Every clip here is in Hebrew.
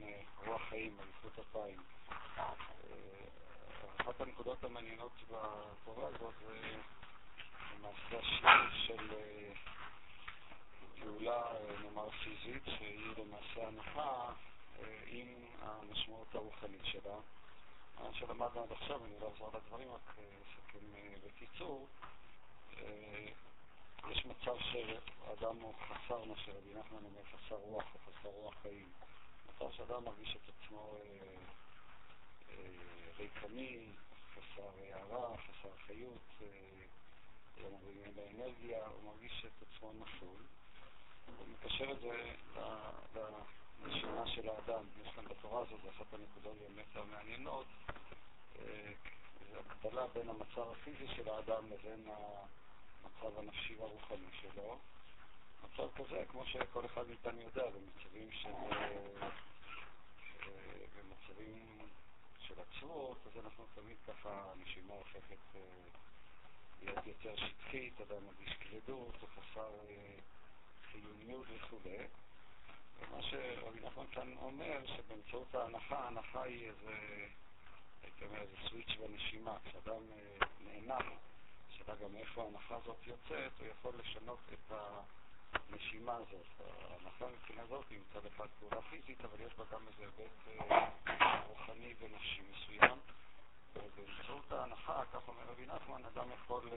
כאן רוח חיים, אליפות אפיים. אחת הנקודות המעניינות בתורה הזאת זה למעשה השילוב של פעולה, נאמר, פיזית, שהיא למעשה הנחה עם המשמעות הרוחנית שלה. מה שלמדנו עד עכשיו, אני לא אחזור על הדברים, רק אסכם בקיצור. יש מצב שאדם הוא חסר, מה שרבי נחמן אומר, חסר רוח או חסר רוח חיים. שאדם מרגיש את עצמו ריקני, חסר הערה, חסר חיות, לא מרגיש באנרגיה, הוא מרגיש את עצמו נפול. הוא מקשר את זה לנשימה של האדם. יש כאן בתורה הזאת, זו אחת הנקודות באמת המעניינות, זו הקבלה בין המצב הפיזי של האדם לבין המצב הנפשי והרוחני שלו. מצב כזה, כמו שכל אחד מאיתנו יודע, במצבים של... במצבים של עצרות, אז אנחנו תמיד ככה, הנשימה הופכת להיות יותר שטחית, אדם מרגיש כבדות, הוא חסר חיוניות וכו'. ומה שרבי נחמן כאן אומר, שבאמצעות ההנחה, ההנחה היא איזה, הייתי אומר, איזה סוויץ' בנשימה. כשאדם נאנח, שאלה גם איפה ההנחה הזאת יוצאת, הוא יכול לשנות את הנשימה הזאת. ההנחה מבחינה זאת היא מצד אחד פעולה פיזית, אבל יש בה גם איזה היבט רוחני ונפשי מסוים. ובאמצעות ההנחה, כך אומר רבי נחמן, אדם יכול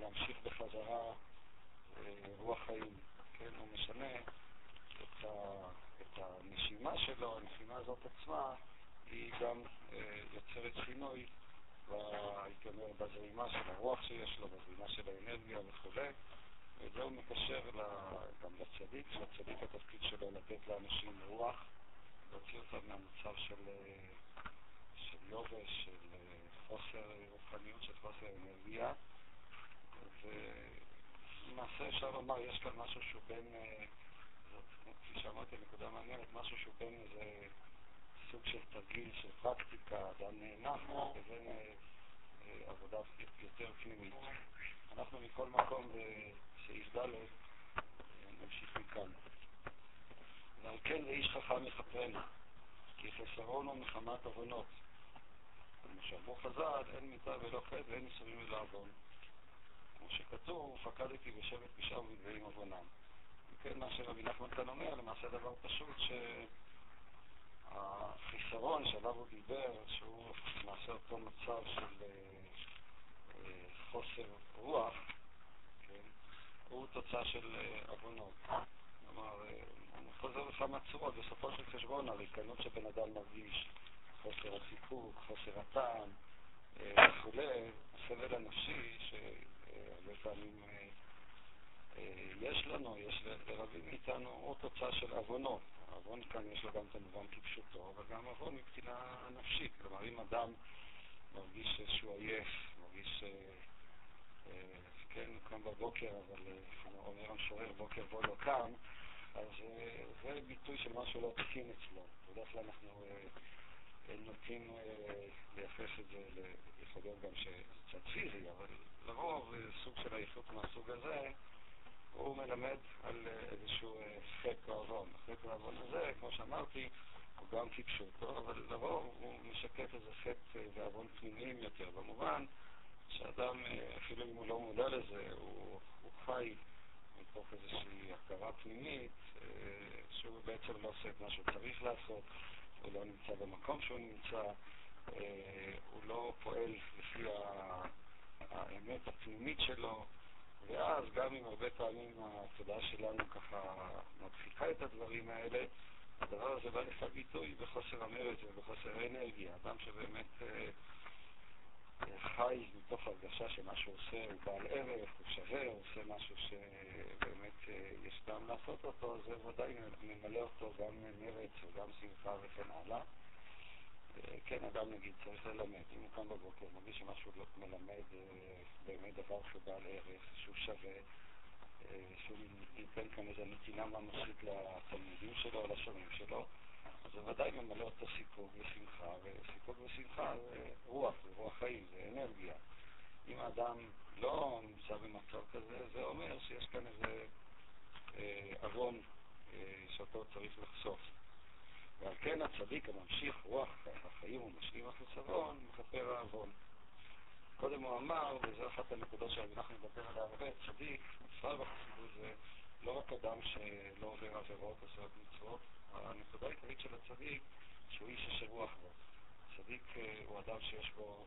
להמשיך בחזרה רוח חיים, כן, הוא משנה את, ה, את הנשימה שלו, הנשימה הזאת עצמה, היא גם אה, יוצרת שינוי, בזרימה של הרוח שיש לו, בזרימה של האנרגיה וכו', ואת זה הוא מקשר גם לצדיק, שהצדיק התפקיד שלו לתת לאנשים רוח, להוציא אותם מהמצב של, של יובש, של חוסר רוחניות, של חוסר אנרגיה, ו... למעשה אפשר לומר, יש כאן משהו שהוא בין, זאת, כפי שאמרתי, נקודה מעניינת, משהו שהוא בין איזה סוג של תרגיל, של פרקטיקה, אדם נאנח, לבין עבודה יותר פנימית. אנחנו מכל מקום בסעיף ד' נמשיך מכאן. ועל כן לאיש חכם יכפרנו, כי חסרון הוא מחמת עוונות. כמו שאמרו חז"ל, אין מיתה ולא חטא ואין ייסורים ולא עוון. כמו שכתוב, פקדתי בשבט פשעם ובגבהים עוונם. כן, מה שרבי נחמן כאן אומר, למעשה דבר פשוט, שהחיסרון שעליו הוא דיבר, שהוא למעשה אותו מצב של אה, חוסר רוח, כן, הוא תוצאה של עוונות. כלומר, אני חוזר לכמה צורות, בסופו של חשבון הריקנות שבן אדם מרגיש, חוסר הסיפוק, חוסר הטעם וכולי, הסבל הנפשי שהרבה פעמים אה, יש לנו, יש לרבים מאיתנו, הוא תוצאה של עוונות. העוון כאן יש לו גם כמובן כפשוטו, אבל גם עוון מבחינה נפשית. כלומר, אם אדם מרגיש שהוא עייף, מרגיש, אה, אה, כן, קם בבוקר, אבל אומר המשורר, בוקר בו לא קם, אז זה ביטוי של משהו לא תקין אצלו. בדרך כלל אנחנו נוטים לייחס את זה, יכול להיות גם שזה קצת פיזי, אבל לרוב סוג של עייפות מהסוג הזה הוא מלמד על אה, איזשהו אה, חטא או עוון. החטא והעוון הזה, כמו שאמרתי, הוא גם כפשוטו, אבל לרוב הוא משקף איזה חטא אה, ועוון פנימיים יותר, במובן שאדם, אפילו אם הוא לא מודע לזה, הוא, הוא חי מתוך איזושהי הכרה פנימית, שהוא בעצם לא עושה את מה שהוא צריך לעשות, הוא לא נמצא במקום שהוא נמצא, הוא לא פועל לפי האמת הפנימית שלו, ואז גם אם הרבה פעמים התודעה שלנו ככה מדחיקה את הדברים האלה, הדבר הזה בא לך ביטוי בחוסר המרץ ובחוסר אנרגיה. אדם שבאמת אה, חי מתוך הרגשה שמה שהוא עושה הוא בעל ערך, הוא שווה, הוא עושה משהו שבאמת אה, יש טעם לעשות אותו, זה ודאי ממלא אותו גם מרץ וגם שמחה וכן הלאה. כן, אדם נגיד צריך ללמד, אם הוא קם בבוקר, מרגיש שמשהו לא מלמד אה, באמת דבר שהוא בעל ערך, שהוא שווה, אה, שהוא ייתן כאן איזו נתינה ממשית לתלמידים שלו, לשומעים שלו, אז זה ודאי ממלא אותו סיפוק ושמחה, וסיפוק ושמחה זה רוח, זה רוח חיים, זה אנרגיה. אם האדם לא נמצא במצב כזה, זה אומר שיש כאן איזה אה, עוון שאותו צריך לחשוף. ועל כן הצדיק הממשיך רוח החיים ומשלים החיסרון, מכפר העוון. קודם הוא אמר, וזו אחת הנקודות שאנחנו נדבר עליה הרבה, צדיק, בכלל בחסידות זה לא רק אדם שלא עובר עבירות, עושה מצוות, הנקודה העיקרית של הצדיק, שהוא איש אשר רוח בו. צדיק אה, הוא אדם שיש בו,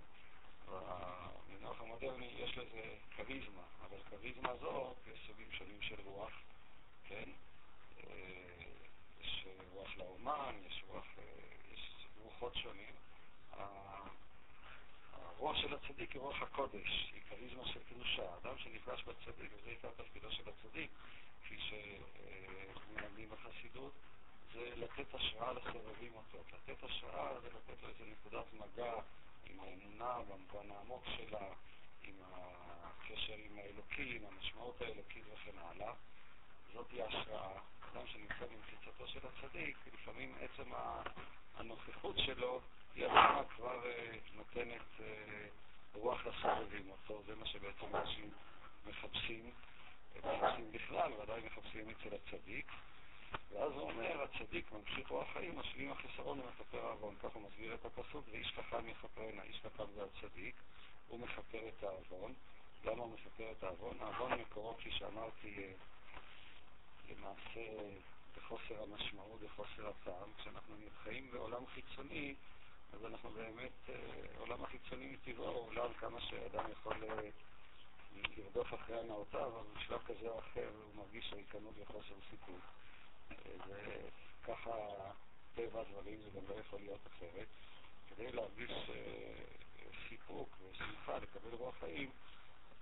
במנוח המודרני יש לזה כריזמה, אבל כריזמה הזאת, יש סוגים שונים של רוח, כן? רוח לאומן, יש רוח, אה, יש רוחות שונים. הרוח של הצדיק היא רוח הקודש, היא כריזמה של קדושה. אדם שנפגש בצדיק, וזה עיקר תפקידו של הצדיק, כפי שמלמדים בחסידות, זה לתת השראה לסובבים אותו. לתת השראה זה לתת לו איזו נקודת מגע עם האמונה במובן העמוק שלה, עם הקשר עם האלוקים, המשמעות האלוקית וכן הלאה. זאת היא ההשראה. אדם שנמצא במחיצתו של הצדיק, לפעמים עצם הנוכחות שלו היא עצמה כבר אה, נותנת אה, רוח לסובבים אותו, זה מה שבעצם אנשים מחפשים, מחפשים בכלל, ודאי מחפשים אצל הצדיק. ואז הוא אומר, הצדיק ממשיך רוח חיים, משלים החיסרון ומכפר העוון. כך הוא מסביר את הפסוק, ואיש חכם יכפרנה, איש חכם זה הצדיק, הוא מכפר את העוון. למה הוא מכפר את העוון? העוון מקורו, כפי שאמרתי, אה, למעשה בחוסר המשמעות, בחוסר הטעם. כשאנחנו חיים בעולם חיצוני, אז אנחנו באמת, אה, עולם החיצוני מטבעו הוא עולם כמה שאדם יכול אה, לרדוף אחרי הנאותיו, אבל בשלב כזה או אחר הוא מרגיש ריקנות וחוסר סיפוק. וככה טבע הדברים, זה גם לא יכול להיות אחרת. כדי להרגיש אה, סיפוק ושמחה, לקבל רוח חיים,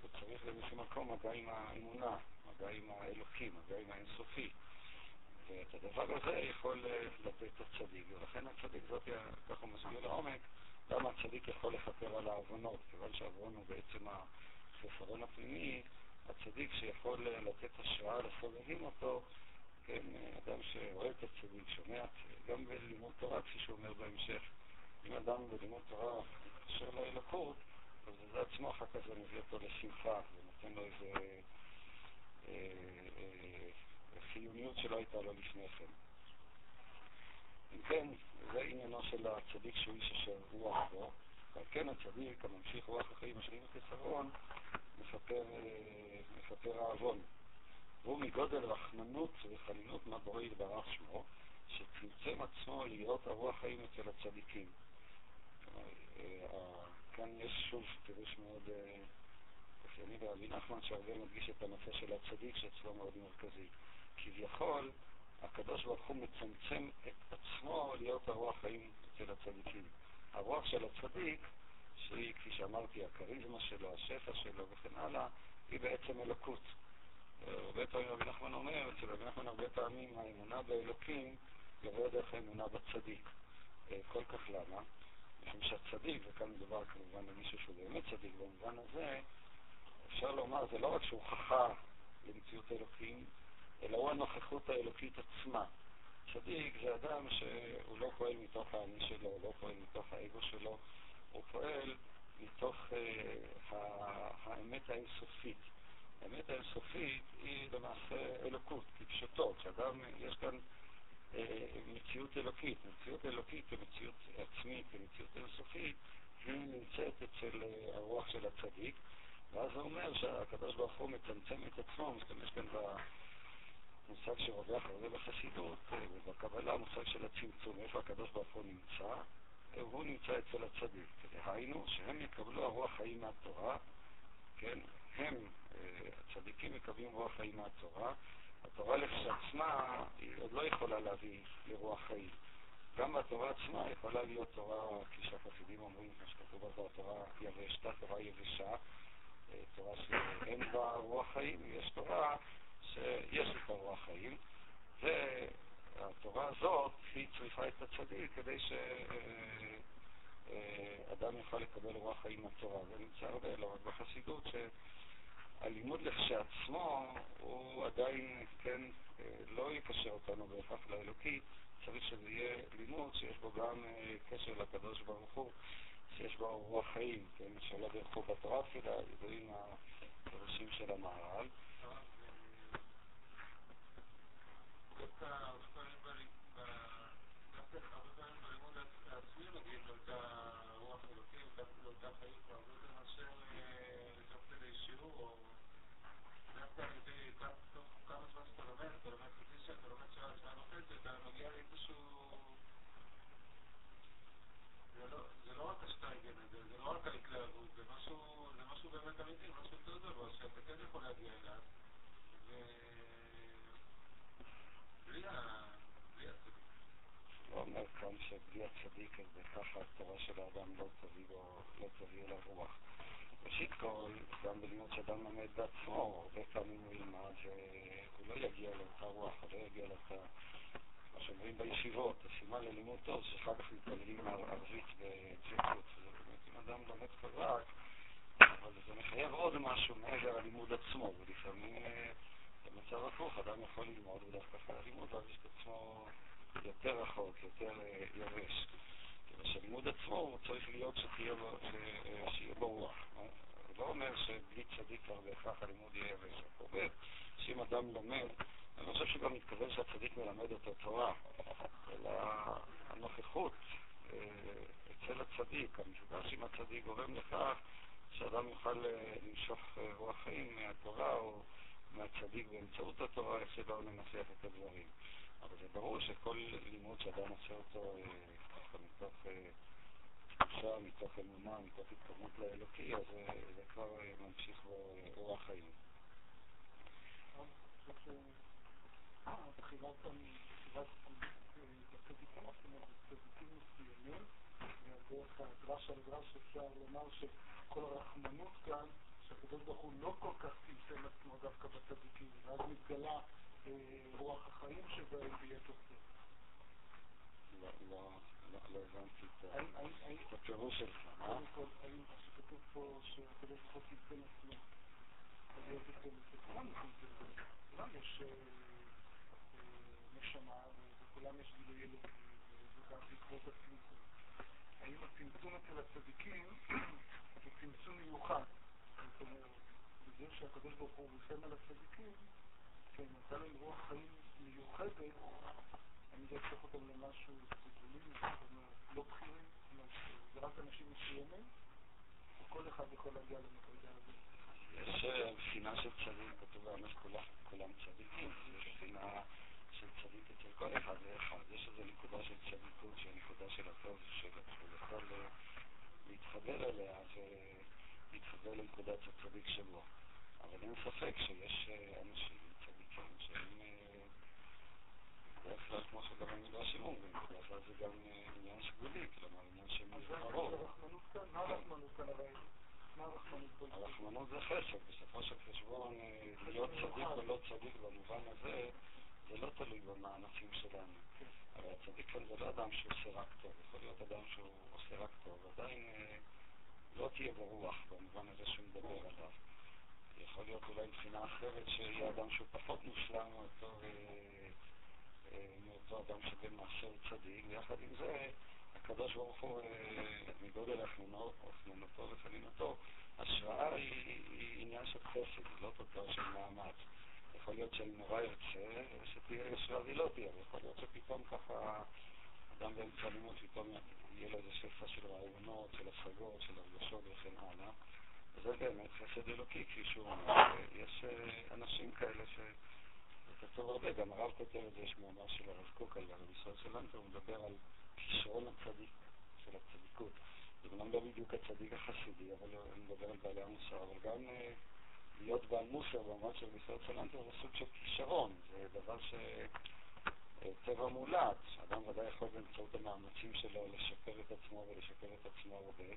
הוא צריך באיזשהו מקום מגע עם האמונה, מגע עם האלוקים, מגע עם האינסופי. ואת הדבר הזה יכול אה, לתת הצדיק, ולכן הצדיק, זאת, כך הוא מסביר לעומק, למה הצדיק יכול לכפר על העוונות, כיוון שהעוון הוא בעצם החסרון הפנימי, הצדיק שיכול אה, לתת השראה לסובבים אותו, כן, אדם שרואה את הצדיק, שומע, גם בלימוד תורה, כפי שהוא אומר בהמשך, אם אדם בלימוד תורה מתקשר לאלוקות, אז זה עצמו אחר כך זה מביא אותו לשמחה, ונותן לו איזה אה, אה, חיוניות שלא הייתה לו לפני כן. אם כן, זה עניינו של הצדיק שהוא איש אשר רוח בו, ועל כן הצדיק הממשיך רוח החיים השני בחיסרון, מכפר, אה, מכפר העוון. והוא מגודל רחמנות וחלילות מהבורא יתברך שמו, שצמצם עצמו להיות הרוח חיים אצל הצדיקים. אה, כאן יש שוב פירוש מאוד אופייני ברבי נחמן, שהרבה מדגיש את הנושא של הצדיק, שאצלו מאוד מרכזי. כביכול, הקדוש ברוך הוא מצמצם את עצמו להיות הרוח חיים אצל הצדיקים. הרוח של הצדיק, שהיא, כפי שאמרתי, הכריזמה שלו, השפע שלו וכן הלאה, היא בעצם אלוקות. הרבה פעמים רבי נחמן אומר, אצל רבי נחמן הרבה פעמים האמונה באלוקים יבוא דרך האמונה בצדיק. אה, כל כך למה? משום שהצדיק, וכאן מדובר כמובן במישהו שהוא באמת צדיק במובן הזה, אפשר לומר, זה לא רק שהוא חכם למציאות אלוקים, אלא הוא הנוכחות האלוקית עצמה. צדיק זה אדם שהוא לא פועל מתוך האני שלו, הוא לא פועל מתוך האגו שלו, הוא פועל מתוך uh, האמת האינסופית. האמת האינסופית היא למעשה אלוקות, כפשוטו, כשאדם, יש כאן מציאות אלוקית. מציאות אלוקית כמציאות עצמית, כמציאות אינסופית, היא נמצאת אצל uh, הרוח של הצדיק, ואז זה אומר שהקדוש ברוך הוא מצמצם את עצמו, משתמש כאן במושג שרווח הרבה בחסידות ובקבלה, מושג של הצמצום, איפה הקדוש ברוך הוא נמצא, הוא נמצא אצל הצדיק. דהיינו, שהם יקבלו הרוח חיים מהתורה, כן, הם, אה, הצדיקים מקבלים רוח חיים מהתורה, התורה לכשעצמה היא עוד לא יכולה להביא לרוח חיים. גם בתורה עצמה יכולה להיות תורה, כפי שהחסידים אומרים, כמו שכתוב בתורה יבשת, תורה יבשה, תורה שאין בה רוח חיים, יש תורה שיש איתה רוח חיים, והתורה הזאת היא צריכה את הצדיק כדי שאדם יוכל לקבל רוח חיים מהתורה. זה נמצא הרבה, לא רק בחסידות, שהלימוד לכשעצמו הוא עדיין, כן, לא יקשר אותנו בהכרח לאלוקי, צריך שזה יהיה לימוד שיש בו גם קשר לקדוש ברוך הוא. שיש בו רוח חיים, כן, שלא בירכו בתורה תפילה, ידועים הפירושים של המהר"ל. שבלי הצדיק אז בככה התורה של האדם לא תביא לו, לא. ראשית כל, גם בלימוד שאדם לומד בעצמו, הרבה פעמים הוא ילמד שהוא לא יגיע לאותה רוח, הוא לא יגיע לאותה... מה שאומרים בישיבות, הסימן ללימוד טוב שאחר כך מתפללים ערבית בג'קות, באמת אם אדם לומד חזק, אבל זה מחייב עוד משהו מעבר ללימוד עצמו, ולפעמים במצב הפוך אדם יכול ללמוד ודווקא אחרי הלימוד להרגיש את עצמו יותר רחוק, יותר אה, יבש. כיוון שהלימוד עצמו הוא צריך להיות שתהיה אה, בו רוח. זה לא אומר שבלי צדיק כבר בהכרח הלימוד יהיה יבש. הוא אומר שאם אדם לומד, אני חושב שגם מתכוון שהצדיק מלמד אותו תורה, אלא הנוכחות אה, אצל הצדיק, המפגש עם הצדיק גורם לכך שאדם יוכל למשוך רוח חיים מהתורה או מהצדיק באמצעות התורה, איך שלא ננסח את הדברים. אבל זה ברור שכל לימוד שאדם עושה אותו ככה מתוך תחושה, מתוך אמונה, מתוך התקרבות לאלוקי, אז זה כבר ממשיך בו אורח חיים. ודרך הדרש על דרש אפשר לומר שכל הרחמנות כאן, שהקדוש ברוך הוא לא כל כך צמצם עצמו דווקא בצדיקים, ואז מתגלה רוח החיים שבהם ביתר שאת. לא, לא, לא הבנתי את הפירוש שלך. קודם כל, האם שכתוב פה שהקדוש ברוך הוא צמצם עצמו, ביתר שאת, לכולם לכולם יש נשמה, וכולם יש גילוי אלוקי, וגם בעקבות הצמצום. האם הצמצום אצל הצדיקים הוא צמצום מיוחד? אומרת, בזה שהקדוש ברוך הוא ריחם על הצדיקים, כן, נתן להם רוח חיים מיוחדת, אני לא אצטרך אותם למשהו סגולי, לא בכירים, זה רק אנשים מסוימים, וכל אחד יכול להגיע למדרגה הזאת. יש בחינה של צדיק, כתוב באמס כולם צדיקים, יש בחינה של צדיק אצל כל אחד ואחד. יש איזו נקודה של צדיקות שהיא נקודה של הטוב, שהוא יכול להתחבר אליה ולהתחבר לנקודת הצדיק שלו. אבל אין ספק שיש אנשים צדיקים שהם בדרך כלל, כמו שגם המדרשים אומרים, בדרך כלל זה גם עניין שגולי, כלומר עניין של מזמרות. מה? הרחמנות זה חסד, בסופו של חשבון להיות צדיק או לא צדיק במובן הזה זה לא תלוי במאמצים שלנו. הרי הצדיק כאן זה לא אדם שעושה רק טוב, יכול להיות אדם שהוא עושה רק טוב, עדיין לא תהיה ברוח במובן הזה שהוא מדבר עליו. יכול להיות אולי מבחינה אחרת שיהיה אדם שהוא פחות מושלם מאותו אדם שבמעשה הוא צדיק, ויחד עם זה הקדוש ברוך הוא, מגודל החנונתו וחנינתו, השראה היא עניין של חסד, היא לא תוצאה של מאמץ. יכול להיות שאני נורא ארצה שתהיה ישרה והיא לא תהיה, ויכול להיות שפתאום ככה אדם באמצע לימוד פתאום יהיה לו איזה שפע של רעיונות, של השגות, של הרגשות וכן הלאה. וזה באמת חסד אלוקי, כפי שהוא אומר. יש אנשים כאלה ש... זה כתוב הרבה, גם הרב כותב את זה, יש מאמר של הרב קוק על הרב ישראל שלנטר, הוא מדבר על כישרון הצדיק, של הצדיקות. זה גם לא בדיוק הצדיק החסידי, אבל הוא מדבר על בעלי המוסר, אבל גם להיות בעל מוסר במובן של ישראל שלנטר זה סוג של כישרון, זה דבר ש... טבע מולד, שאדם ודאי יכול באמצעות המאמצים שלו לשפר את עצמו ולשפר את עצמו הרבה,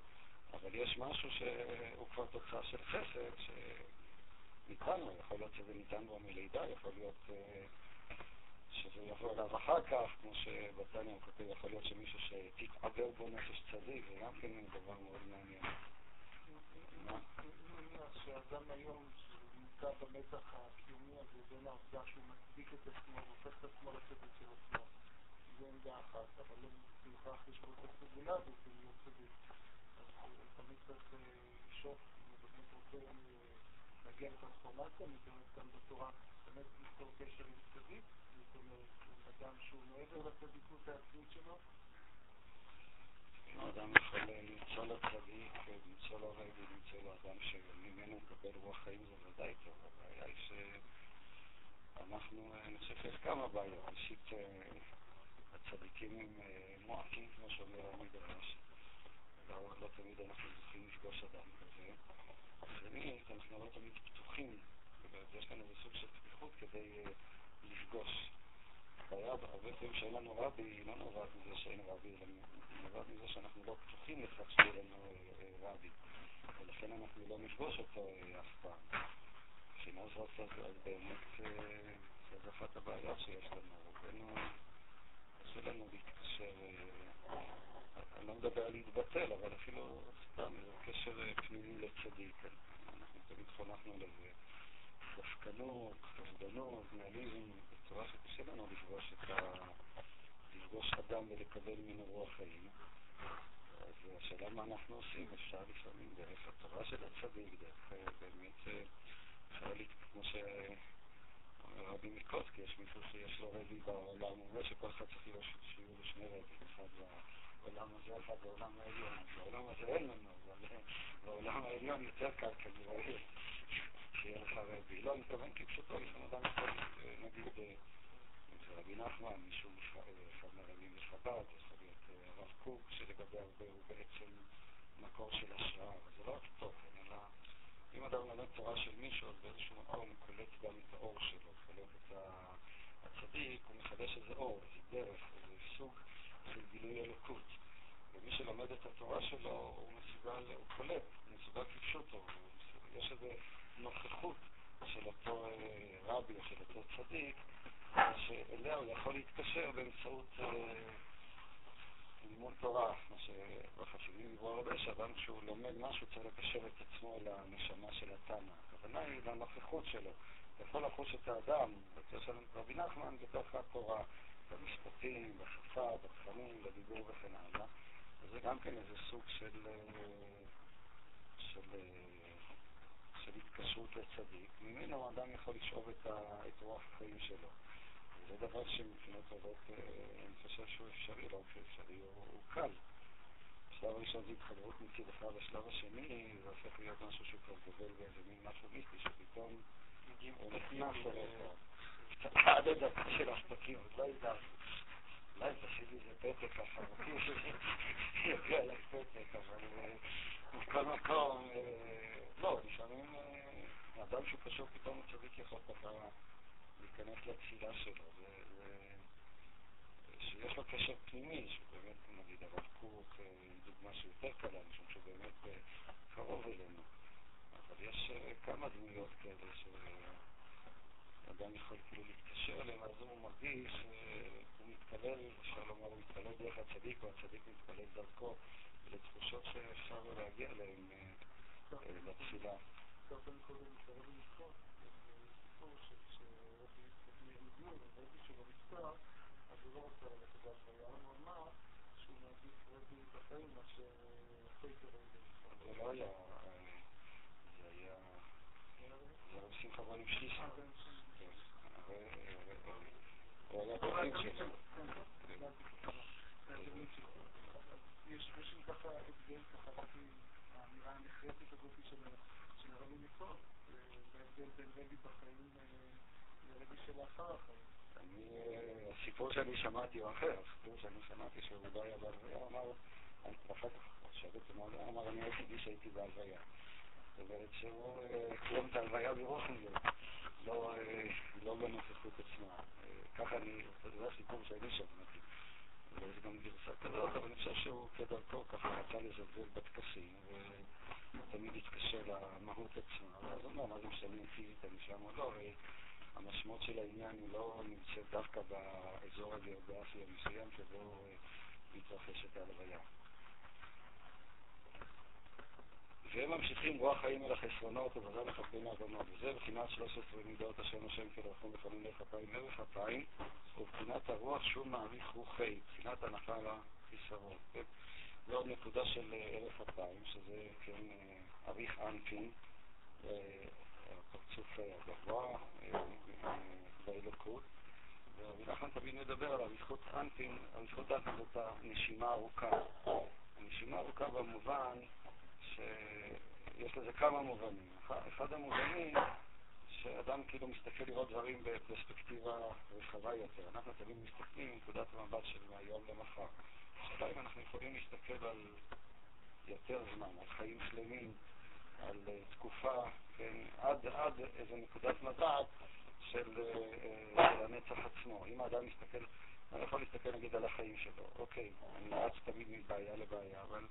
אבל יש משהו שהוא כבר תוצאה של חסד, שניתן לו, יכול להיות שזה ניתן לו מלידה, יכול להיות שזה יבוא אליו אחר כך, כמו שבתניא הוא כותב, יכול להיות שמישהו שתתעבר בו נפש צדיק, זה גם כן דבר מאוד מעניין. שאדם היום נמצא במתח הקיומי הזה בין העובדה שהוא מצדיק את עצמו, הופך את עצמו לצדיק של עצמו. זו עמדה אחת, אבל לא בהכרח יש בו את הסגולה הזאת להיות צדיק. אז תמיד צריך לשאוף, אם הוא באמת רוצה להגיע לטרנספורמציה, מתארת גם בתורה, באמת ליצור קשר עם צדיק, זאת אומרת, אדם שהוא מעבר לצדיקות העצמית שלו. האדם יכול למצוא לו צדיק, למצוא לו רגל, למצוא לו אדם שממנו מקבל רוח חיים זה ודאי טוב. הבעיה היא שאנחנו, אני חושב שיש כמה בעיות. ראשית, הצדיקים הם מועטים, כמו שאומר המדרש. לא, לא תמיד אנחנו זוכים לפגוש אדם כזה. שנית, אנחנו לא תמיד פתוחים, יש לנו איזה סוג של פתיחות כדי לפגוש. הבעיה, הרבה פעמים שאין לנו רבי, לא נובעת מזה שאין רבי, אלא נובעת מזה שאנחנו לא פתוחים לכך שיהיה לנו רבי. ולכן אנחנו לא נפגוש אותו אף פעם. מבחינה זאת, אז באמת, זו אחת הבעיות שיש לנו. רובנו, קשה לנו להתקשר, אני לא מדבר על להתבטל, אבל אפילו סתם, זה קשר פנימי לצדיק. אנחנו תמיד חונכנו לזה. ספקנות, חסדנות, ניאליזם, בצורה שקשה לנו לפגוש את ה... לפגוש אדם ולקבל ממנו רוח חיים. אז השאלה מה אנחנו עושים, אפשר לפעמים דרך התורה של הצדיק, דרך באמת, אפשר לי, כמו שאומר רבי מקוצקי, יש מישהו שיש לו רבי בעולם, הוא אומר שכל אחד צריך שיהיו לו שני רבי, אחד בעולם הזה, אחד בעולם העליון. בעולם הזה אין לנו, אבל בעולם העליון יותר קל כנראה. שיהיה לך. לא, אני מתכוון כפשוטו, לפעמים אדם יכול, נגיד, אם זה רבי נחמן, מישהו אחד מהרבים בחב"ד, יכול להיות הרב קוק, שלגבי הרבה הוא בעצם מקור של השראה, אבל זה לא רק תוכן, אלא אם אדם לומד תורה של מישהו, אז באיזשהו מקום הוא קולט גם את האור שלו, קולט את הצדיק, הוא מחדש איזה אור, איזה דרך, איזה סוג של גילוי אלוקות. ומי שלומד את התורה שלו, הוא מסוגל, הוא קולט, הוא מסוגל כפשוטו, יש איזה נוכחות של אותו רבי או של אותו צדיק, שאליה הוא יכול להתקשר באמצעות לימוד תורה, מה שבחסידים דיברו הרבה, שאדם כשהוא לומד משהו צריך לקשר את עצמו לנשמה של התנא. הכוונה היא לנוכחות שלו. אתה יכול לחוש את האדם, בצורה של רבי נחמן, בתוך התורה, במשפטים, בשפה, בתכנים, בדיבור וכן הלאה. וזה גם כן איזה סוג של... של של התקשרות לצדיק, ממנו האדם יכול לשאוב את, ה, את רוח החיים שלו. וזה דבר שמבחינות רבות אני חושב שהוא אפשרי, לא רק שאפשרי, הוא, הוא קל. בשלב הראשון זה התחברות מצידך, בשלב השני זה הופך להיות משהו שהוא כבר גובל באיזה מין משהו מיסטי, שפתאום הוא נכנס אליך. עד הדקה של הפתקים, עוד לא ידעתי. אולי תשאיר לי איזה פתק ככה, יגיע אליי פתק, אבל בכל מקום, לא, לפעמים אדם שהוא קשור פתאום צדיק יכול ככה להיכנס לתפילה שלו, שיש לו קשר פנימי, שהוא באמת, נגיד, הרב קוק היא דוגמה שיותר קלה, משום שהוא באמת קרוב אלינו. אבל יש כמה דמויות כאלה שאדם יכול כאילו להתקשר אליהם, אז הוא מרגיש שהוא מתפלל, אפשר לומר, הוא מתפלל דרך הצדיק, או הצדיק מתפלל דרכו, לתחושות שאפשר להגיע אליהן אז הוא לא רוצה ללכת להלוויה, הוא אמר שהוא מעדיף רבי מאשר פייטר רבי. זה לא היה, זה היה, זה היה שמחה בונים שלישה. הוא היה בבית שלו. יש שם ככה הבדל ככה, האמירה הנחרצת הזאת של הרבי מכל, וההבדל בין רבי בחיים לרבי שלאחר החיים. הסיפור שאני שמעתי הוא אחר, הסיפור שאני שמעתי לא היה בהלוויה, אמר, ואחר כך הוא אמר, אני היחידי שהייתי בהלוויה. זאת אומרת שהוא קיים את ההלוויה ברוחניות, לא בנוכחות עצמה. ככה אני, זה הסיפור שאני שמעתי. ויש גם גרסה כזאת, אבל אני חושב שהוא כדרכו ככה רצה לזלזל בטקסים, ותמיד התקשר למהות עצמה. אז הוא אומר, מה זה משנה פיזית אני שם או לא, המשמעות של העניין היא לא נמצאת דווקא באזור הגיאוגרפי המסוים שבו מתרחשת ההלוויה. והם ממשיכים רוח חיים אל החסרונות ובזה מכבדים האדמות. וזה בחינת 13 מידות השם השם כדרכו בכונן דרך אפיים ערך אפיים, ובחינת הרוח שהוא מעריך רוחי, בחינת הנחה לחיסרון. ועוד נקודה של ערך אפיים, שזה כן אריך אנפין, הפרצוף הגבוה באלוקות. נחמן תמיד מדבר על אריכות אנפין, אריכות אנפין זאת הנשימה הארוכה. הנשימה הארוכה במובן שיש לזה כמה מובנים. אחד המובנים, שאדם כאילו מסתכל לראות דברים בפרספקטיבה רחבה יותר. אנחנו תמיד מסתכלים מנקודת המבט של מהיום למחר. השאלה אם אנחנו יכולים להסתכל על יותר זמן, על חיים שלמים, על תקופה, כן, עד, עד איזו נקודת מבט של, של הנצח עצמו. אם האדם מסתכל, אני יכול להסתכל נגיד על החיים שלו. אוקיי, אני רץ תמיד מבעיה לבעיה, אבל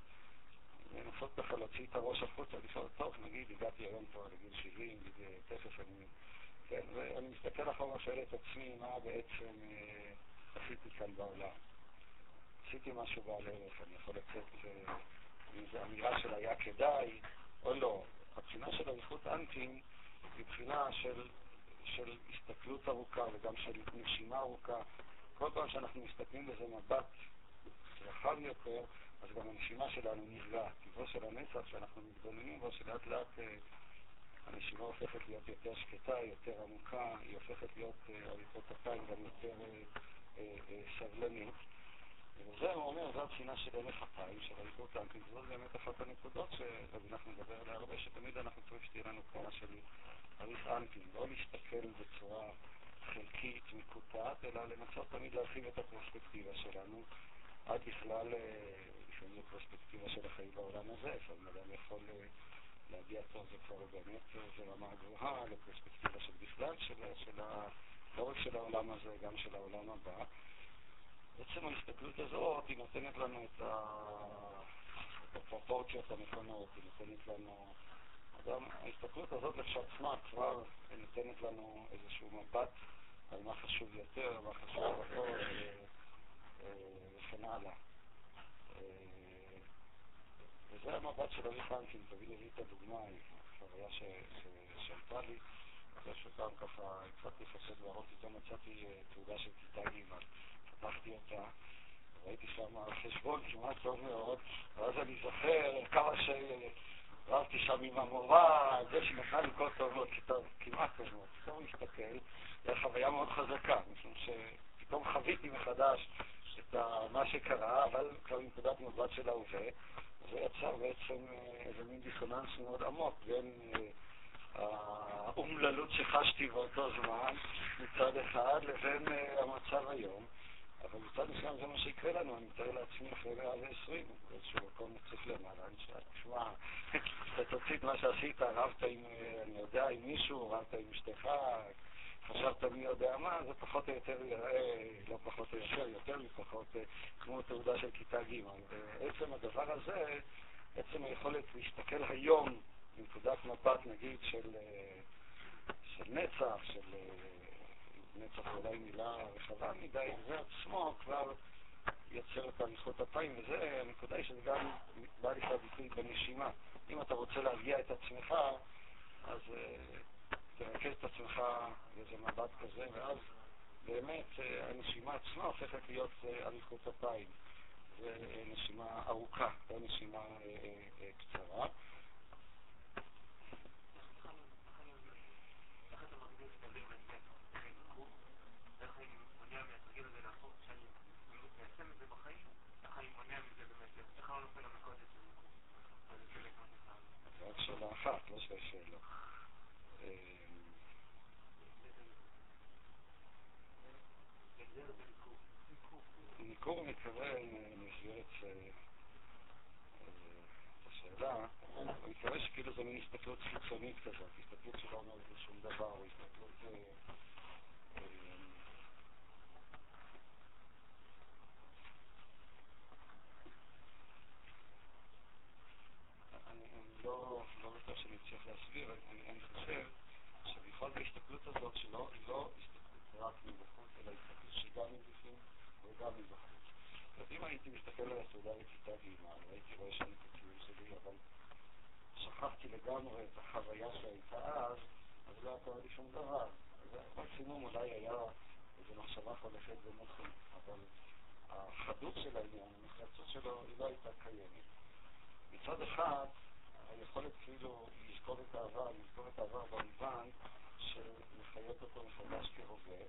לנסות ככה להוציא את הראש החוצה, לשאול, טוב, נגיד, הגעתי היום כבר לגיל 70, תכף אני... כן, ואני מסתכל אחורה, שואל את עצמי, מה בעצם אה, עשיתי כאן בעולם. עשיתי משהו בעל ערך, אני יכול לצאת אה, עם איזו אמירה של היה כדאי, או לא. הבחינה של אריכות אנטים היא בחינה של, של הסתכלות ארוכה וגם של נשימה ארוכה. כל פעם שאנחנו מסתכלים באיזה מבט רחב יותר, אז גם הנשימה שלנו נרגעת. טבעו של הנצח שאנחנו מתבוננים בו, שלאט לאט אה, הנשימה הופכת להיות יותר שקטה, יותר עמוקה, היא הופכת להיות אריכות אה, אפיים גם יותר אה, סבלנית. וזה, הוא אומר, זו הבחינה של ערך אפיים, של אריכות אנפין. זאת באמת אחת הנקודות שרבי נחמן מדבר עליה הרבה, שתמיד אנחנו צריכים שתהיה לנו בחינה של אריך אנפין. לא להסתכל בצורה חלקית, מקוטעת, אלא לנסות תמיד להרחיב את הפרספקטיבה שלנו. עד בכלל, לפעמים זו פרספקטיבה של החיים בעולם הזה, לפעמים אדם יכול להגיע טוב, זה כבר באמת, זה רמה גבוהה, לפרספקטיבה של בכלל, של, של ה, לא רק של העולם הזה, גם של העולם הבא. בעצם ההסתכלות הזאת, היא נותנת לנו את, ה, הפרופורציות הנכונות, היא נותנת לנו, גם ההסתכלות הזאת לכשעצמה כבר נותנת לנו איזשהו מבט על מה חשוב יותר, מה חשוב פחות. וכן הלאה. וזה המבט של אבי פרנקין, תמיד הביא את הדוגמה, חוויה שעלתה לי, אחרי שפעם ככה התחלתי לפסד להראות, פתאום מצאתי תעודה של כיתה ג', פתחתי אותה, ראיתי שם חשבון כמעט טוב מאוד, ואז אני זוכר כמה שרבתי שם עם המורה, זה שנתנה לי כל טובות, כמעט טובות, פתאום מסתכל, זו חוויה מאוד חזקה, משום שפתאום חוויתי מחדש את את מה שקרה, אבל כבר מנקודת מבט של ההווה, זה יצר בעצם איזה מין דיסוננס מאוד עמוק בין האומללות שחשתי באותו זמן מצד אחד לבין המצב היום. אבל מצד מסוים זה מה שיקרה לנו, אני מתאר לעצמי אחרי מאה ועשרים, באיזשהו מקום נצטרך למעלה, אני שואל, תשמע, אתה תוציא את מה שעשית, רבת עם, אני יודע, עם מישהו, רבת עם אשתך, חשבת מי יודע מה, זה פחות או יותר יראה, לא פחות או יותר, יותר מפחות, כמו תעודה של כיתה ג'. ועצם הדבר הזה, עצם היכולת להסתכל היום מנקודת מבט, נגיד, של, של נצח, של נצח אולי מילה רחבה מדי, זה עצמו כבר יוצר את אריכות אפיים, וזה, הנקודה היא שזה גם בא לידי ביטוי בנשימה. אם אתה רוצה להרגיע את עצמך, אז תרכז את עצמך באיזה מבט כזה, ואז באמת uh, הנשימה עצמה הופכת להיות אריכות אפיים. זה נשימה ארוכה, לא נשימה קצרה. שאלה אחת, לא שתי שאלות. ניכור מתכוון, אני אסביר את השאלה, אני מקווה שכאילו זו מין הסתכלות חיצונית כזאת, הסתכלות שלא אומרת שום דבר, או הסתכלות... לא, לא בטוח שאני אצליח להסביר, אני, אני חושב שבכל ההסתכלות הזאת, שלא לא רק מבחוץ, אלא הסתכלות שגם מבפנים וגם מבחוץ. אז אם הייתי מסתכל על הסעודה בכיתה ג', הייתי רואה שם את הציון שלי, אבל שכחתי לגמרי את החוויה שהייתה אז, אז לא קורה לי שום דבר. מקסימום אולי היה איזו מחשבה חולפת במוחי, אבל החדות של העניין, הנחרצות שלו, היא לא הייתה קיימת. מצד אחד, היכולת כאילו לזכור את העבר, לזכור את העבר במובן של לחיות אותו מחדש כהווה,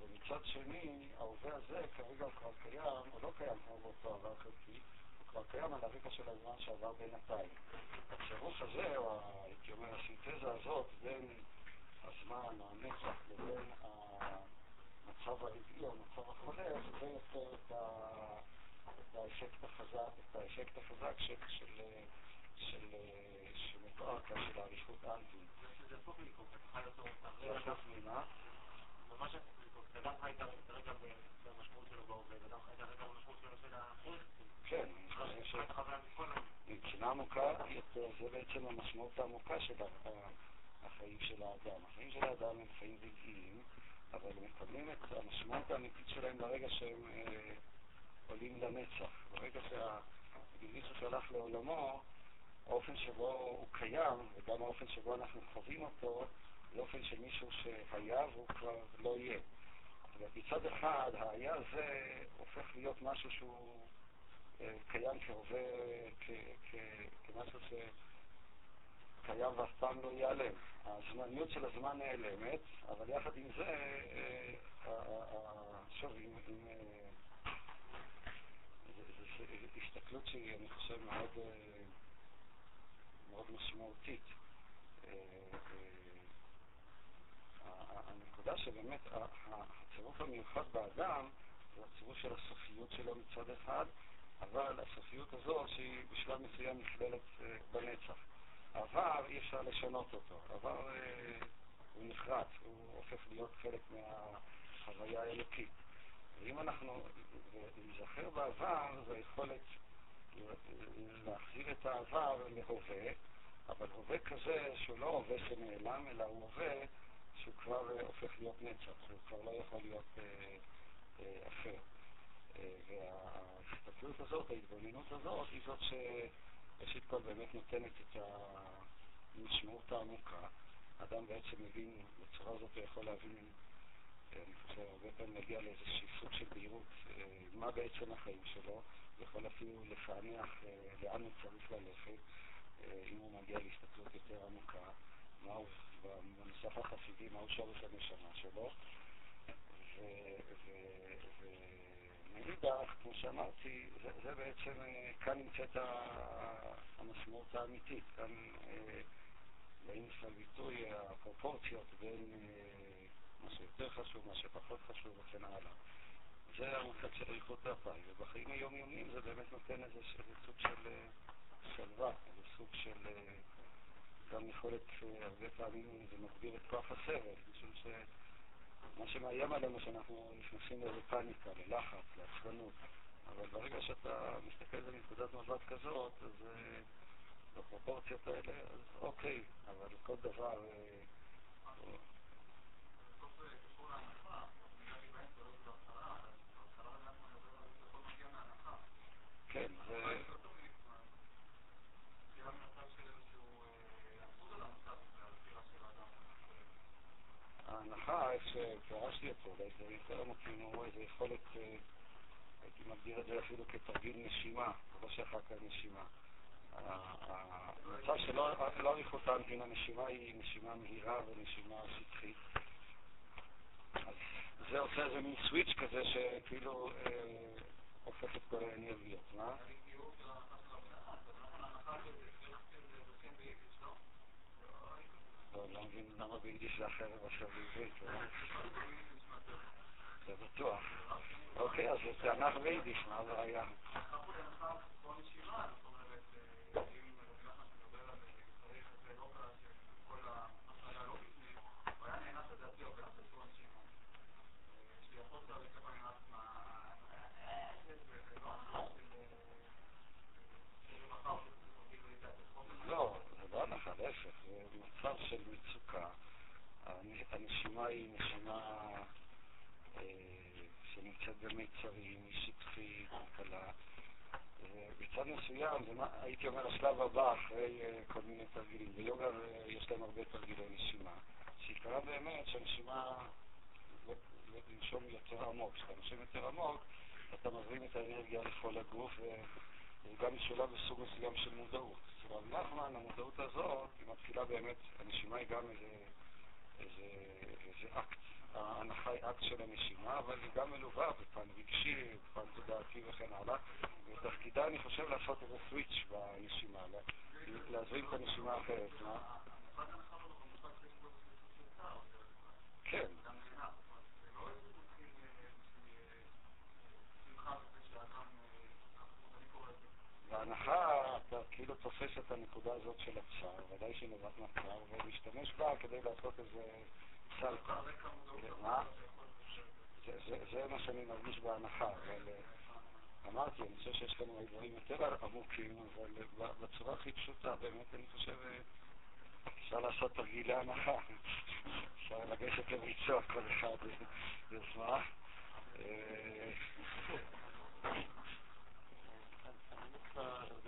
ומצד שני, ההווה הזה כרגע הוא כבר קיים, הוא לא קיים כמו באותו עבר חלקי, הוא כבר קיים על הרקע של הזמן שעבר בינתיים. הצירוף הזה, או הייתי אומר, הסינתזה הזאת בין הזמן, הנצח, לבין המצב הרגעי או המצב החולף, זה יוצר את, האפקט החזק, את האפקט החזק של של שמתואר כאן של האריכות אנטי. זה הפוך מליקוק, אתה חי אותו... זה הפוך ממה? ממש הפוך מליקוק, אתה גם חי את הרגע במשמעות שלו בהווה, וגם חי את הרגע במשמעות שלו של האחר. כן, אני חושב מבחינה עמוקה יותר, זה בעצם המשמעות העמוקה של החיים של האדם. החיים של האדם הם חיים רגעיים, אבל הם מקבלים את המשמעות האמיתית שלהם ברגע שהם עולים לנצח. ברגע שהגיליצו שהלך לעולמו, האופן שבו הוא קיים, וגם האופן שבו אנחנו חווים אותו, זה אופן של מישהו שהיה והוא כבר לא יהיה. מצד אחד, היה הזה הופך להיות משהו שהוא אה, קיים כהווה, כמשהו שקיים ואף פעם לא ייעלם. הזמניות של הזמן נעלמת, אבל יחד עם זה, אה, שוב, עם זו הסתכלות שהיא, אני חושב, מאוד... מאוד משמעותית. אה, אה, הנקודה שבאמת הצירוף המיוחד באדם זה הצירוף של הסופיות שלו מצד אחד, אבל הסופיות הזאת שהיא בשלב מסוים נכללת אה, בנצח. העבר אי אפשר לשנות אותו, העבר הוא נחרץ, הוא הופך להיות חלק מהחוויה האלוקית. ואם אנחנו, להיזכר בעבר זה היכולת להחזיר את העבר להווה, אבל הווה כזה שהוא לא הווה שנעלם, אלא הוא הווה שהוא כבר uh, הופך להיות נצח, הוא כבר לא יכול להיות uh, uh, אחר. Uh, וההסתכלות הזאת, ההתבוננות הזאת, היא זאת שראשית כל באמת נותנת את המשמעות העמוקה. אדם בעצם מבין, בצורה הזאת הוא יכול להבין, אני חושב, הרבה פעמים להגיע לאיזשהו סוג של בהירות, מה בעצם החיים שלו. יכול אפילו לפענח אה, לאן הוא צריך ללכת, אה, אם הוא מגיע להסתכלות יותר עמוקה, מהו, בנוסח החסידי, מהו שורש הנשמה שלו. ומאידך, כמו שאמרתי, זה, זה בעצם, כאן נמצאת המשמעות האמיתית, כאן באים לפני ביטוי הפרופורציות בין מה שיותר חשוב, מה שפחות חשוב וכן הלאה. זה המושג של איכות והפאי, ובחיים היומיומיים זה באמת נותן איזה, סוג של שלווה, איזה סוג של גם יכולת, הרבה פעמים זה מגביר את כוח הסבל, משום שמה שמאיים עלינו שאנחנו נכנסים לאיזה פאניקה, ללחץ, לעצבנות, אבל ברגע שאתה מסתכל על נקודת מבט כזאת, אז בפרופורציות האלה, אז אוקיי, אבל כל דבר... כן, זה... ההנחה, איך שפירשתי אותו, אולי זה יותר הוא איזה יכולת, הייתי מגדיר את זה אפילו כתרגיל נשימה, לא שאחר כך נשימה. המצב שלא אריכות האנטין הנשימה היא נשימה מהירה ונשימה שטחית. אז זה עושה איזה מין סוויץ' כזה שכאילו הופך את כל האנרגיות, מה? לא, לא מבין למה ביידיש זה אחרת מאשר בעברית, זה בטוח. אוקיי, אז זה תענך ביידיש, מה הבעיה? לא, זה לא הנחה, להפך, זה מצב של מצוקה. הנשימה היא נשימה שנמצאת במיצרים, היא שטחית, קלה. בצד מסוים, זה מה, הייתי אומר, השלב הבא אחרי כל מיני תרגילים. ביוגה יש להם הרבה תרגילי נשימה, שעיקרה באמת שהנשימה, לנשום יותר עמוק. כשאתה נושם יותר עמוק, אתה מזרים את האנרגיה לכל הגוף, וזה גם משולב בסוג מסוים של מודעות. אצל רב נחמן, המודעות הזאת, היא מתחילה באמת, הנשימה היא גם איזה, איזה, איזה אקט. ההנחה היא אקט של הנשימה, אבל היא גם מלווה בפן רגשי, בפן תודעתי וכן הלאה. ותפקידה, אני חושב, לעשות איזה סוויץ' בנשימה, להזרים את הנשימה האחרת. מה? כן. בהנחה אתה כאילו תופס את הנקודה הזאת של הצער, ודאי שהיא נובעת מהצער, ולהשתמש בה כדי לעשות איזה. מה? זה מה שאני מרגיש בהנחה, אבל אמרתי, אני חושב שיש לנו דברים יותר עמוקים, אבל בצורה הכי פשוטה, באמת אני חושב, אפשר לעשות תרגילי הנחה. אפשר לגשת לביצוע כל אחד יוזמה. הרגשתי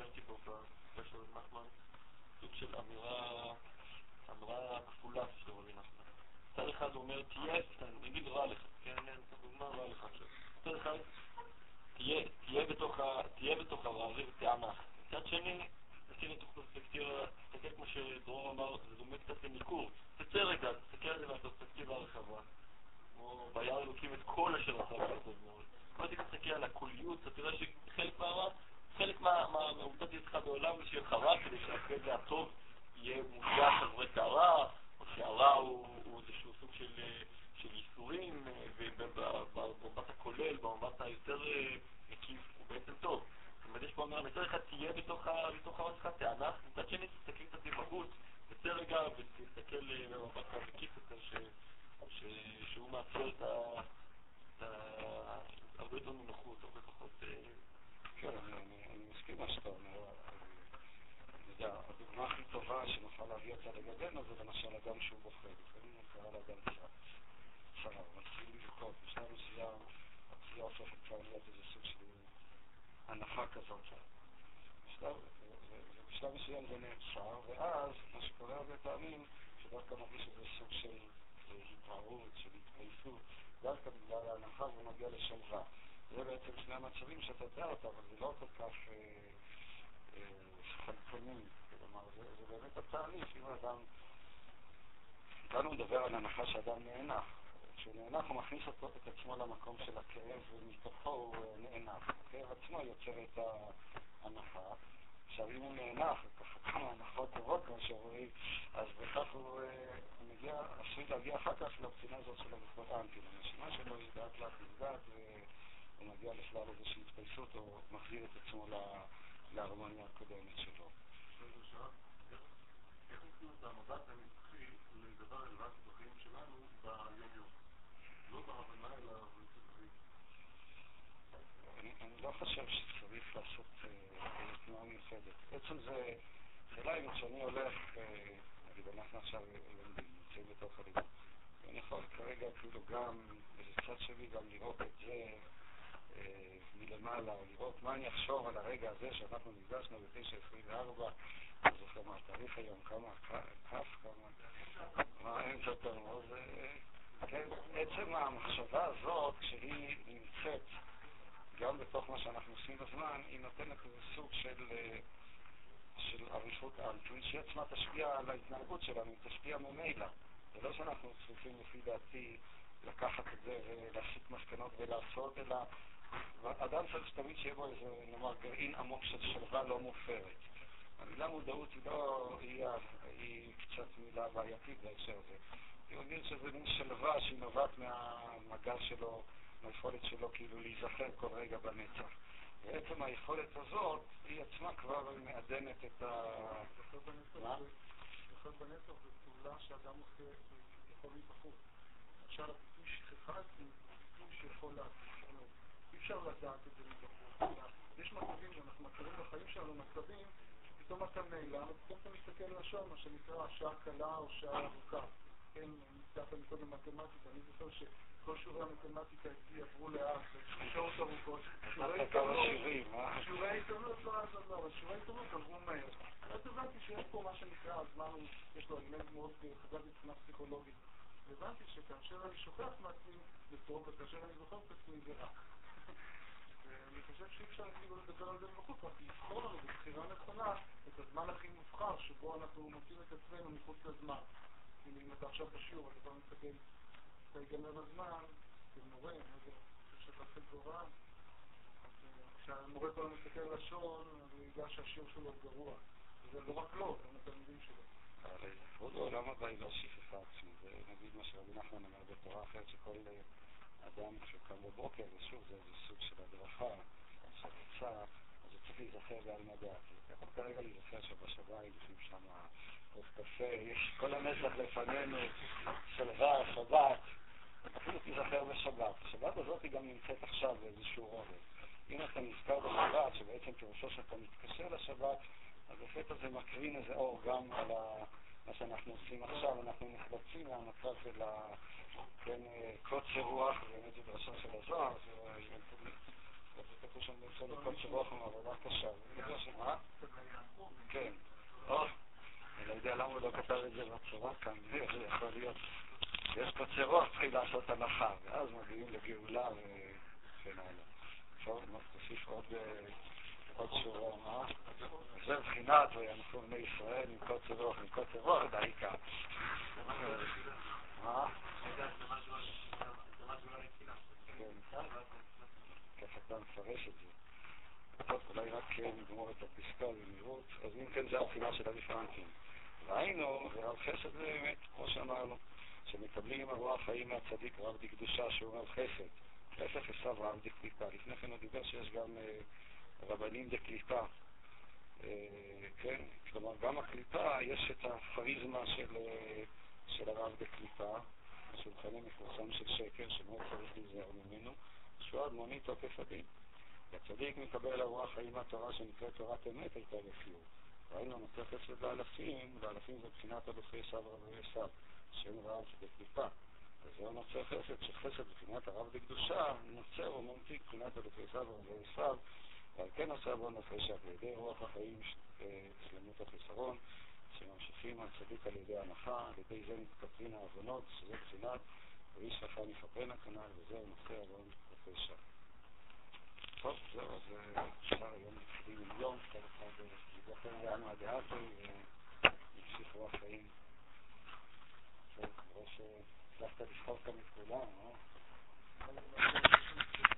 בקשר נחמן סוג של אמירה, אמירה כפולה של רבי נחמן. מצד אחד הוא אומר, תהיה, אני אגיד רע לך, כן, דוגמה רע לך עכשיו. מצד אחד, תהיה בתוך הרע ותענך. מצד שני, תסתכל לתוך פרספקטיבה, תסתכל כמו שדרור אמר, זה דומה קצת לניכור. תצא רגע, תסתכל על זה מהפרספקטיבה הרחבה. כמו ביער אלוקים את כל אשר עשה לעשות מאוד. אמרתי, תסתכל על הקוליות, אתה תראה שחלק מהרע חלק מהעובדות אצלך בעולם זה שיהיה לך רע, כדי שאחרי זה הטוב יהיה מושגח חברי הרע, או שהרע הוא איזשהו סוג של ייסורים, ובמבט הכולל, במבט היותר מקיף, הוא בעצם טוב. זאת אומרת, יש פה אומר, מצד אחד תהיה בתוך הראש שלך תענך, מצד שני תסתכל קצת מבחוץ, תצא רגע ותסתכל במבט המקיף יותר, שהוא מאפשר את ה... הרבה יותר נינוחות, הרבה פחות... כן, אני מסכים מה שאתה אומר. אני יודע, הדוגמה הכי טובה שנוכל להביא אותה לגבינו זה למשל אדם שהוא בוחר. לפעמים הוא קרא לאדם צרה, הוא מתחיל לבכות. בשלב מסוים הפציעה הופכת כבר להיות איזה סוג של הנחה כזאת. בשלב מסוים זה נעצר, ואז מה שקורה הרבה פעמים, שדווקא מרגיש איזה סוג של התערות, של התעייפות, דווקא בגלל ההנחה זה מגיע לשלווה. זה בעצם שני המצבים שאתה תאר אותם, אבל זה לא כל כך חלקוני, כלומר, זה באמת התהליך, אם אדם, כאן הוא מדבר על הנחה שאדם נהנה, כשהוא נאנח הוא מכניס אותו, את למקום של הכאב ומתוכו הוא נאנח. הכאב עצמו יוצר את ההנחה. עכשיו אם הוא נאנח, ככה כמה הנחות טובות כמו שאומרים, אז בכך הוא מגיע, עשוי להגיע אחר כך לבחינה הזאת של הלכות האנטי. הנשימה שלו היא לאט לאט נפגעת והוא מגיע לכלל איזושהי התפייסות או מחזיר את עצמו להרמוניה הקודמת שלו. איך נותנים את המבט הנצחי לדבר רלוונטי בחיים שלנו ביום-יום? לא בהבנה אלא אני לא חושב שצריך לעשות איזו תנועה מיוחדת. בעצם זה, שאלה אם כשאני הולך, נגיד אנחנו עכשיו לומדים, נמצאים בתוך הלימוד, ואני יכול כרגע כאילו גם, איזה צד שלי גם לראות את זה מלמעלה, לראות מה אני אחשוב על הרגע הזה שאנחנו נפגשנו ב-9.24, אני זוכר מה התאריך היום, כמה, כף, כמה, מה אמצע תמוז, כן, עצם המחשבה הזאת, כשהיא נמצאת גם בתוך מה שאנחנו עושים בזמן, היא נותנת איזה סוג של, של אריכות על, שהיא עצמה תשפיע על ההתנהגות שלנו, היא תשפיע ממילא. זה לא שאנחנו צריכים, לפי דעתי, לקחת את זה ולהסיק מסקנות ולעשות, אלא אדם צריך תמיד שיהיה בו איזה, נאמר, גרעין עמוק של שלווה לא מופרת. המילה מודעות היא לא, היא, היא קצת מילה בעייתית בהקשר הזה. אני מבין שזה מין שלווה שהיא נובעת מהמגע שלו, מהיכולת שלו כאילו להיזכר כל רגע בנצח. בעצם היכולת הזאת, היא עצמה כבר מעדנת את ה... מה? בנצח זו פעולה שאדם עושה, יכול מבחוץ. למשל, הביטוי שכחה זה ביטוי שיכול לעשות. אי אפשר לדעת את זה מבחוץ. יש מצבים, אנחנו מכירים בחיים שלנו מצבים פתאום אתה נעלם, ופתאום אתה מסתכל לשעון, מה שנקרא שעה קלה או שעה ארוכה. כן, נזכרת מקודם מתמטיקה, אני זוכר שכל שיעורי המתמטיקה אצלי עברו לאט, שעות ארוכות. שיעורי עיתונות לא אז לא, אבל שיעורי עיתונות עברו מהר. אז הבנתי שיש פה מה שנקרא, הזמן יש לו אלמנט מאוד חזק מבחינה פסיכולוגית. והבנתי שכאשר אני שוכח מעצמי זה טוב, וכאשר אני זוכר את עצמי זה רע. ואני חושב שאי אפשר כאילו לדבר על זה מבחוץ, רק לבחור בבחירה נכונה את הזמן הכי מובחר שבו אנחנו מוצאים את עצמנו מחוץ לזמן. אם אתה עכשיו בשיעור, אתה כבר מסתכל, אתה ייגמר הזמן, כמורה, אני חושב שאתה עושה גורל, כשהמורה כבר מסתכל על השעון, אז הוא ידע שהשיעור שלו גרוע. וזה לא רק לו, גם התלמידים שלו. הרי לכבוד העולם הבא היא לא שכחה עצמית, זה נגיד מה שרבי נחמן אומר בתורה אחרת שכל אדם שקם בבוקר, ושוב זה איזה סוג של הדרכה, של עצה, צריך להיזכר בעל מדעת. יכול כרגע להיזכר שבשביים יושבים שם כוס קפה, יש כל הנצח לפנינו, שלווה, שבת, אפילו תיזכר בשבת. השבת הזאת היא גם נמצאת עכשיו באיזשהו רובד. אם אתה נזכר בשבת, שבעצם פירושו שאתה מתקשר לשבת, אז לפתע זה מקרין איזה אור גם על ה... מה שאנחנו עושים עכשיו, אנחנו נחלצים מהמצב של ה... כן, קוצר רוח, באמת זו דרשה של הזוהר, כתוב שם קוצר רוח עם עבודה קשה. מה? כן. אני לא יודע למה הוא לא כאן, להיות. יש קוצר רוח, צריכים לעשות הנחה, מגיעים לגאולה וכן הלאה. טוב, נוסיף עוד שורה, מה? זה מבחינת, ואנחנו בני ישראל עם קוצר רוח, עם קוצר רוח, זה העיקר. מה? מפרש את זה. טוב, אולי רק נגמור את הפסקה במהירות. אז אם כן, זה הבחינה של הרפרנטים. ראינו, ועל חסד זה באמת, כמו שאמרנו, שמקבלים הרוח חיים מהצדיק רב דקדושה, שהוא אומר חסד. להפך עשיו רב דקליפה. לפני כן הוא דיבר שיש גם רבנים דקליפה. כן, כלומר, גם הקליפה, יש את הפריזמה של, של הרב דקליפה, השולחני מפורסם של שקר, שמאוד צריך להיזהר ממנו, שהוא אדמוני תוקף הדין. הצדיק מקבל הרוח חיים מהתורה שנקראת תורת אמת, הייתה לפיור. ראינו נושא חסד לאלפים, ואלפים זה בחינת אלופי סבא רבי סב, שם רב בקליפה. אז זהו נושא חסד, שחסד בחינת הרב בקדושה, נוצר או ממתיק בחינת אלופי סבא רבי סב, ועל כן עושה בו נפש על ידי רוח החיים שלמות החיסרון, שממשיכים הצדיק על ידי הנחה, על ידי זה מתקפלים העוונות, שזה בחינת ואיש לך נכפנה כנ"ל, וזהו נושא עוון ופשע. טוב, זהו, אז אפשר היום מתחילים עם יום, כל אחד יזכר לענו הדעתי, ונמשיך רוח חיים. טוב, ראש... הצלחת לבחור כאן מכולם, אה? אבל-